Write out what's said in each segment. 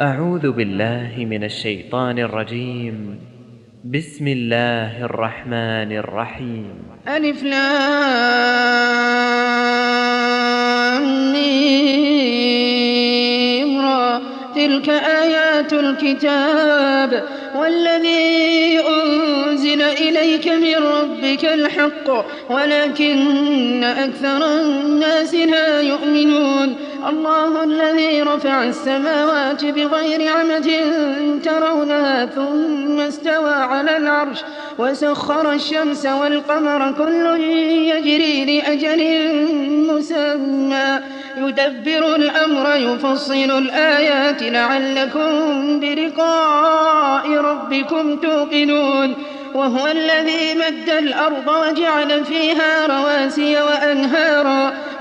أعوذ بالله من الشيطان الرجيم. بسم الله الرحمن الرحيم. ألف لام ميم را. تلك آيات الكتاب. والذي أنزل إليك من ربك الحق. ولكن أكثر الناس لا يؤمنون. الله الذي رفع السماوات بغير عمد ترونها ثم استوى على العرش وسخر الشمس والقمر كل يجري لأجل مسمى. يدبر الأمر يفصل الآيات لعلكم بلقاء ربكم توقنون. وهو الذي مد الأرض وجعل فيها رواسي وأنهارا.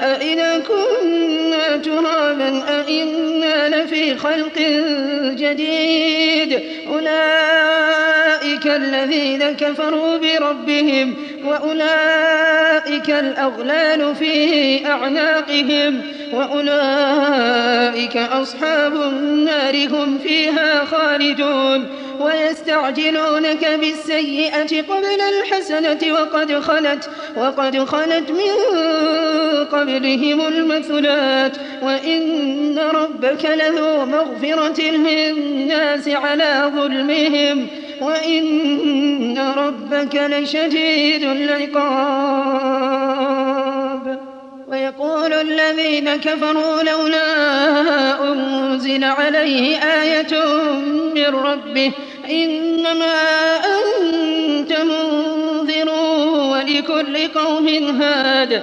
أإذا كنا ترابا أإنا لفي خلق جديد أولئك الذين كفروا بربهم وأولئك الأغلال في أعناقهم وأولئك أصحاب النار هم فيها خالدون. ويستعجلونك بالسيئة قبل الحسنة وقد خلت وقد خلت من قبلهم المثلات. وإن ربك لذو مغفرة للناس على ظلمهم. وإن ربك لشديد العقاب ويقول الذين كفروا لولا أنزل عليه آية من ربه إنما أنت منذر ولكل قوم هاد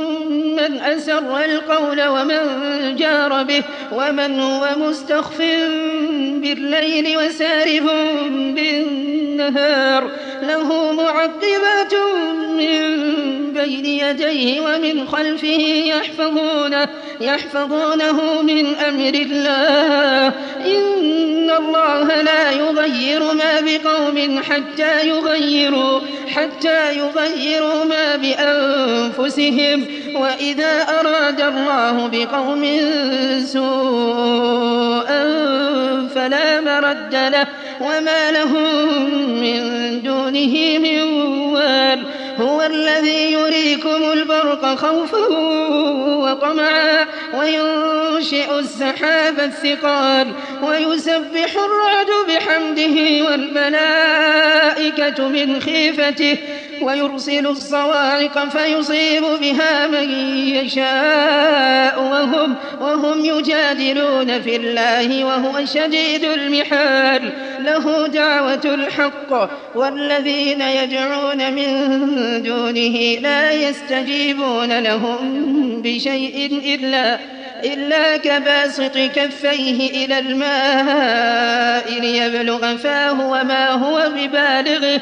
من أسر القول ومن جار به ومن هو مستخف بالليل وسارب بالنهار. له معقبات من بين يديه ومن خلفه يحفظونه يحفظونه من أمر الله. إن الله لا يغير ما بقوم حتى يغيروا حتى يغيروا ما بأنفسهم. وإذا أراد الله بقوم سوءا فلا مرد له وما لهم من دونه من وال هو الذي يريكم البرق خوفا وطمعا وينشئ السحاب الثقال ويسبح الرعد بحمده والملائكة من خيفته ويرسل الصواعق فيصيب بها من يشاء وهم, وهم يجادلون في الله وهو شديد المحال. له دعوة الحق. والذين يدعون من دونه لا يستجيبون لهم بشيء إلا إلا كباسط كفيه إلى الماء ليبلغ فاه وما هو ببالغه.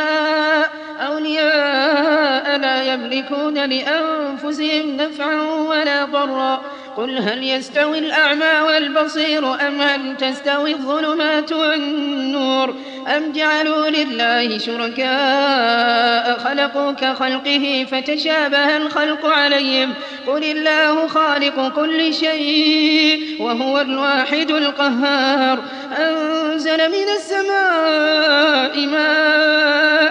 يملكون لأنفسهم نفعا ولا ضرا. قل هل يستوي الأعمى والبصير أم هل تستوي الظلمات والنور؟ أم جعلوا لله شركاء خلقوا كخلقه فتشابه الخلق عليهم؟ قل الله خالق كل شيء وهو الواحد القهار. أنزل من السماء ماء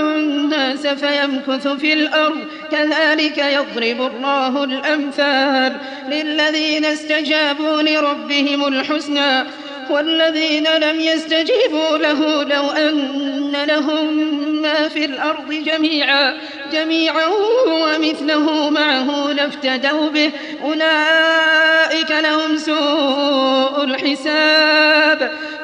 الناس فيمكث في الأرض. كذلك يضرب الله الأمثال للذين استجابوا لربهم الحسنى والذين لم يستجيبوا له لو أن لهم ما في الأرض جميعا جميعا ومثله معه لافتدوا به. أولئك لهم سوء الحساب.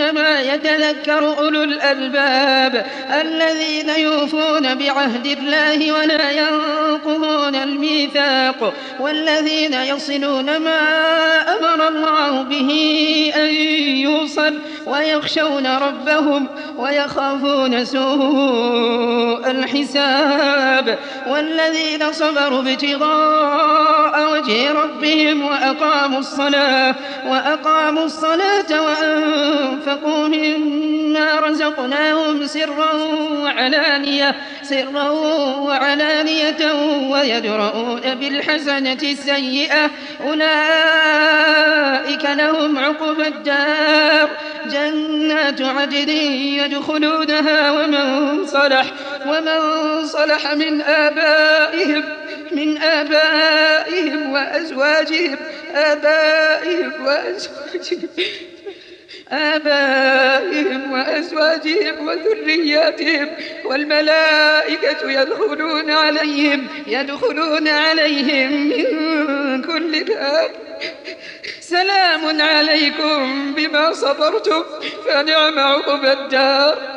إنما يتذكر أولو الألباب الذين يوفون بعهد الله ولا ينقضون الميثاق والذين يصلون ما أمر الله به أن يوصل ويخشون ربهم ويخافون سوء الحساب والذين صبروا ابتغاء وجه ربهم وأقاموا الصلاة وأقاموا الصلاة رزقناهم سرا وعلانية سرا وعلانية ويدرؤون بالحسنة السيئة. أولئك لهم عقبى الدار. جنات عدن يدخلونها ومن صلح ومن صلح من آبائهم من آبائهم وأزواجهم. آبائهم وأزواجهم. آبائهم وأزواجهم وذرياتهم والملائكة يدخلون عليهم يدخلون عليهم من كل باب. سلام عليكم بما صبرتم فنعم عقبى الدار.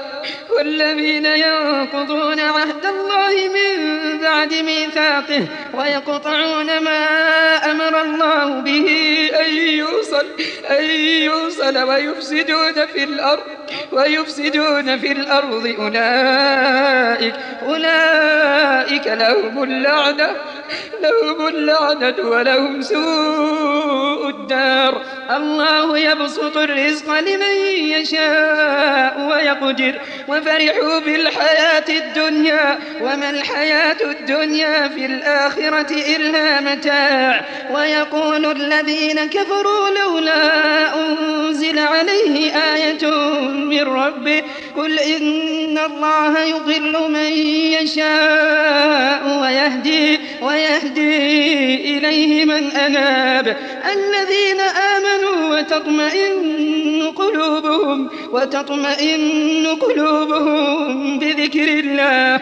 والذين ينقضون عهد الله من بعد ميثاقه ويقطعون ما أمر الله به أن يوصل, أن يوصل ويفسدون في الأرض ويفسدون في الأرض أولئك أولئك لهم اللعنة لهم اللعنة ولهم سوء الدار. الله يبسط الرزق لمن يشاء ويقدر. وفرحوا بالحياة الدنيا وما الحياة الدنيا في الآخرة إلا متاع. ويقول الذين كفروا لولا أنزل عليه آية من ربه قل إن الله يضل من يشاء ويهدي, ويهدي إليه من أناب. الذين آمنوا وتطمئن قلوبهم وتطمئن قلوبهم بذكر الله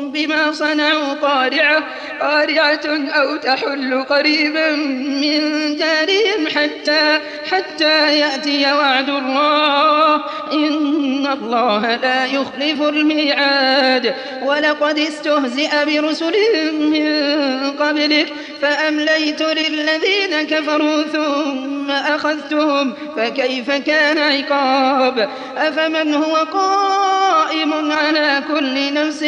بما صنعوا قارعة قارعة أو تحل قريبا من دارهم حتى حتى يأتي وعد الله. إن الله لا يخلف الميعاد. ولقد استهزئ برسل من قبلك فأمليت للذين كفروا ثم أخذتهم فكيف كان عقاب؟ أفمن هو قائم على كل نفس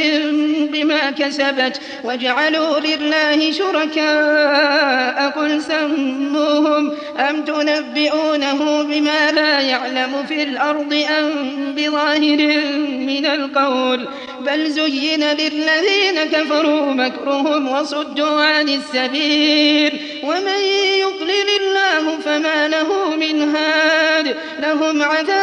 بما كسبت وجعلوا لله شركاء. قل سموهم أم تنبئونه بما لا يعلم في الأرض أم بظاهر من القول؟ بل زين للذين كفروا مكرهم وصدوا عن السبيل. ومن يضلل الله فما له من هاد. لهم عذاب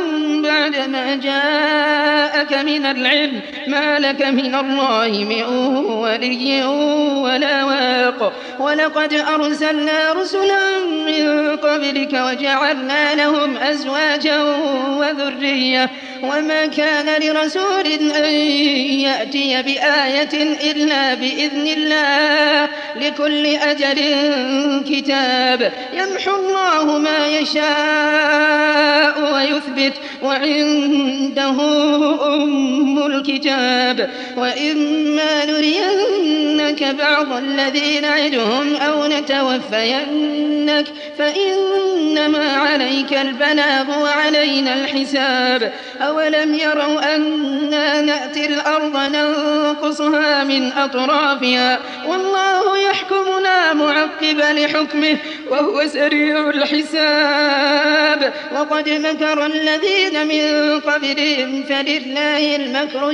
بعد ما جاءك من العلم ما لك من الله من ولي ولا واق. ولقد أرسلنا رسلا من قبلك وجعلنا لهم أزواجا وذرية. وما كان لرسول أن يأتي بآية إلا بإذن الله. لكل أجل كتاب. يمحو الله ما يشاء ويثبت. وعنده أم الكتاب. وإما نرينك بعض الذين نعدهم أو نتوفينك فإنما عليك البلاغ وعلينا الحساب. أولم يروا أنا نأتي الأرض ننقصها من أطرافها؟ والله يحكم لا معقب لحكمه وهو سريع الحساب. وقد مكر الذين من قبلهم فلله المكر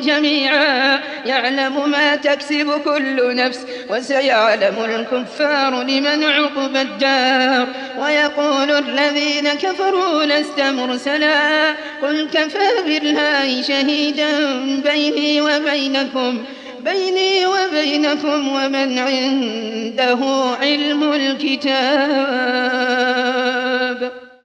يعلم ما تكسب كل نفس وسيعلم الكفار لمن عقب الدار. ويقول الذين كفروا لست مرسلا. قل كفى بالله شهيدا بيني وبينكم بيني وبينكم ومن عنده علم الكتاب.